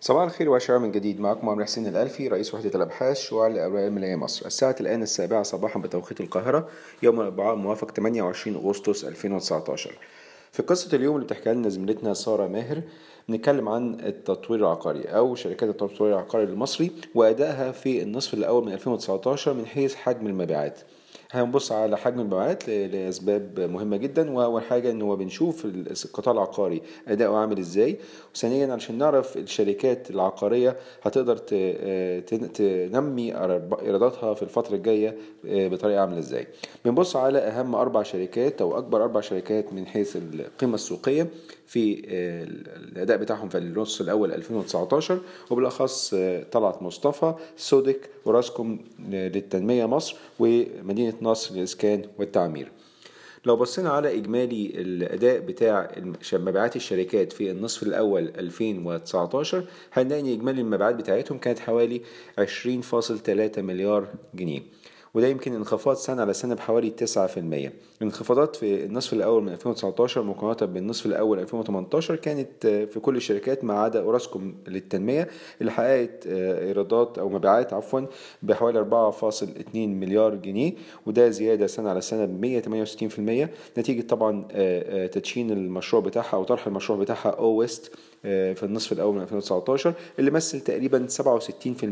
صباح الخير وعشرة من جديد معكم عمرو حسين الألفي رئيس وحدة الأبحاث شعاع الأوراق المالية مصر. الساعة الآن السابعة صباحا بتوقيت القاهرة يوم الأربعاء موافق 28 أغسطس 2019 في قصة اليوم اللي بتحكيها لنا زميلتنا سارة ماهر بنتكلم عن التطوير العقاري أو شركات التطوير العقاري المصري وأدائها في النصف الأول من 2019 من حيث حجم المبيعات. هنبص على حجم المبيعات لأسباب مهمة جدا وأول حاجة إن هو بنشوف القطاع العقاري أداؤه عامل إزاي. وثانيا علشان نعرف الشركات العقارية هتقدر تنمي إيراداتها في الفترة الجاية بطريقة عاملة إزاي. بنبص على أهم أربع شركات أو أكبر أربع شركات من حيث القيمة السوقية في الأداء بتاعهم في النص الأول 2019 وبالأخص طلعت مصطفى سودك وراسكوم للتنمية مصر ومدينة نصر للاسكان والتعمير. لو بصينا على إجمالي الأداء بتاع مبيعات الشركات في النصف الأول 2019 هنلاقي إن إجمالي المبيعات بتاعتهم كانت حوالي 20.3 مليار جنيه. وده يمكن انخفاض سنة على سنة بحوالي 9% الانخفاضات في النصف الأول من 2019 مقارنة بالنصف الأول 2018 كانت في كل الشركات ما عدا أوراسكوم للتنمية اللي حققت إيرادات أو مبيعات عفوا بحوالي 4.2 مليار جنيه وده زيادة سنة على سنة ب 168% نتيجة طبعا تدشين المشروع بتاعها أو طرح المشروع بتاعها أو ويست. في النصف الأول من 2019 اللي مثل تقريبا 67%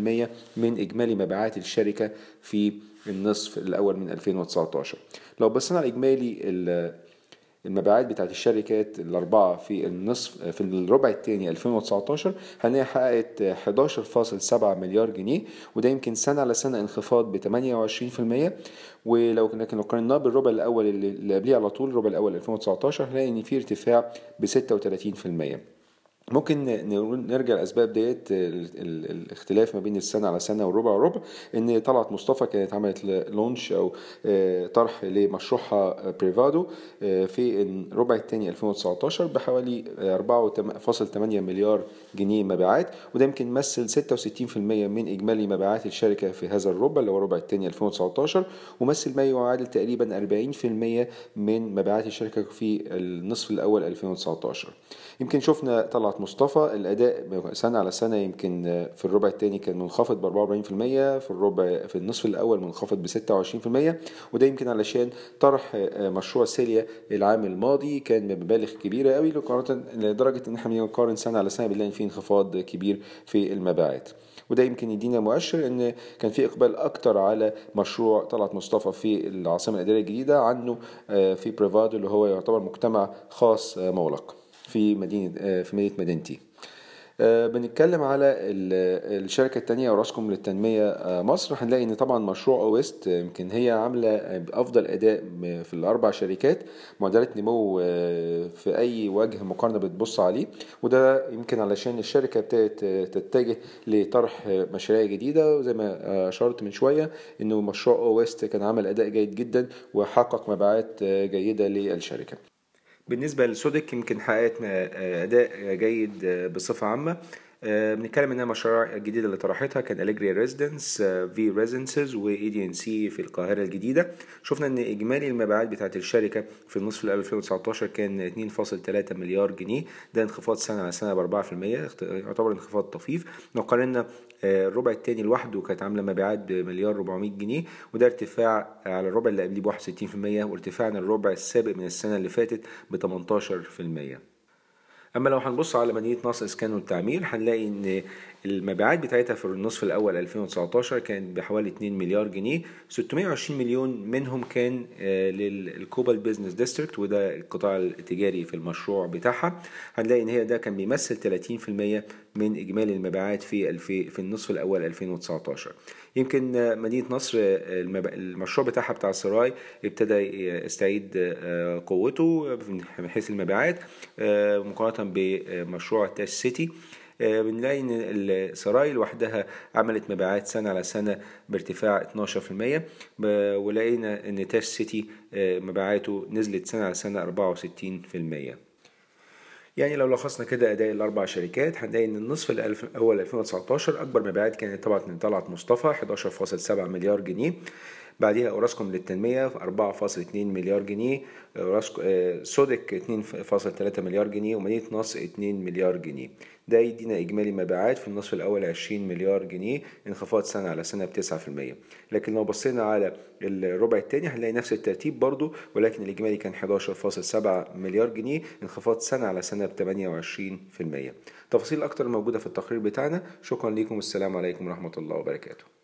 من إجمالي مبيعات الشركة في النصف الأول من 2019 لو بصينا على إجمالي المبيعات بتاعت الشركات الأربعة في النصف في الربع الثاني 2019 هنلاقي حققت 11.7 مليار جنيه وده يمكن سنة على سنة انخفاض ب 28% ولو لكن لو قارناه بالربع الأول اللي قبليه على طول الربع الأول 2019 هنلاقي إن في ارتفاع ب 36% ممكن نرجع الاسباب ديت الاختلاف ما بين السنة على سنة والربع وربع إن طلعت مصطفى كانت عملت لونش أو طرح لمشروعها بريفادو في الربع الثاني 2019 بحوالي 4.8 مليار جنيه مبيعات وده يمكن مثل 66% من إجمالي مبيعات الشركة في هذا الربع اللي هو الربع الثاني 2019 ومثل ما يعادل تقريبا 40% من مبيعات الشركة في النصف الأول 2019 يمكن شفنا طلعت مصطفى الأداء سنة على سنة يمكن في الربع الثاني كان منخفض ب 44% في الربع في النصف الأول منخفض ب 26% وده يمكن علشان طرح مشروع Celia العام الماضي كان بمبالغ كبيرة قوي لدرجة إن إحنا بنقارن سنة على سنة بنلاقي فيه انخفاض كبير في المبيعات. وده يمكن يدينا مؤشر إن كان في إقبال أكتر على مشروع طلعت مصطفى في العاصمة الإدارية الجديدة عنه في Privado اللي هو يعتبر مجتمع خاص مغلق. في مدينة في مدينة مدينتي. بنتكلم على الشركة التانية أوراسكوم للتنمية مصر. هنلاقي إن طبعا مشروع أويست يمكن هي عاملة أفضل أداء في الأربع شركات. معدلات نمو في أي وجه مقارنة بتبص عليه. وده يمكن علشان الشركة ابتدت تتجه لطرح مشاريع جديدة. وزي ما أشرت من شوية إنه مشروع أويست كان عمل أداء جيد جدا وحقق مبيعات جيدة للشركة. بالنسبة لسودك يمكن حققت أداء جيد بصفة عامة. بنتكلم إنها مشاريع الجديده اللي طرحتها كان Allegria Residence V Residences و EDNC في القاهرة الجديدة. شفنا إن إجمالي المبيعات بتاعت الشركة في النصف الأول 2019 كان 2.3 مليار جنيه. ده انخفاض سنة على سنة ب 4% يعتبر انخفاض طفيف. لو قارنا الربع الثاني لوحده كانت عاملة مبيعات بمليار 400 جنيه وده ارتفاع على الربع اللي قبليه ب 61% وارتفاع عن الربع السابق من السنة اللي فاتت ب 18% أما لو هنبص على مدينة نصر إسكان والتعمير هنلاقي إن المبيعات بتاعتها في النصف الأول 2019 كانت بحوالي 2 مليار جنيه. 620 مليون منهم كان لل Cobalt Business District وده القطاع التجاري في المشروع بتاعها. هنلاقي إن هي ده كان بيمثل 30% من إجمالي المبيعات في في النصف الأول 2019 يمكن مدينة نصر المشروع بتاعها بتاع السراي ابتدى يستعيد قوته من حيث المبيعات مقارنة بمشروع تاش سيتي. بنلاقي إن السراي لوحدها عملت مبيعات سنة على سنة بارتفاع 12% ولقينا إن تاش سيتي مبيعاته نزلت سنة على سنة 64% يعني لو لخصنا كده أداء الأربع شركات هنلاقي إن النصف الأول 2019 أكبر مبيعات كانت طبعا من طلعت مصطفى 11.7 مليار جنيه. بعديها أوراسكوم للتنمية 4.2 مليار جنيه آه، سودك 2.3 مليار جنيه ومدينة نصر 2 مليار جنيه. ده يدينا إجمالي مبيعات في النصف الأول 20 مليار جنيه انخفاض سنة على سنة ب 9% لكن لو بصينا على الربع الثاني هنلاقي نفس الترتيب برضو ولكن الإجمالي كان 11.7 مليار جنيه انخفاض سنة على سنة ب 28% تفاصيل أكتر موجودة في التقرير بتاعنا. شكرا لكم والسلام عليكم ورحمة الله وبركاته.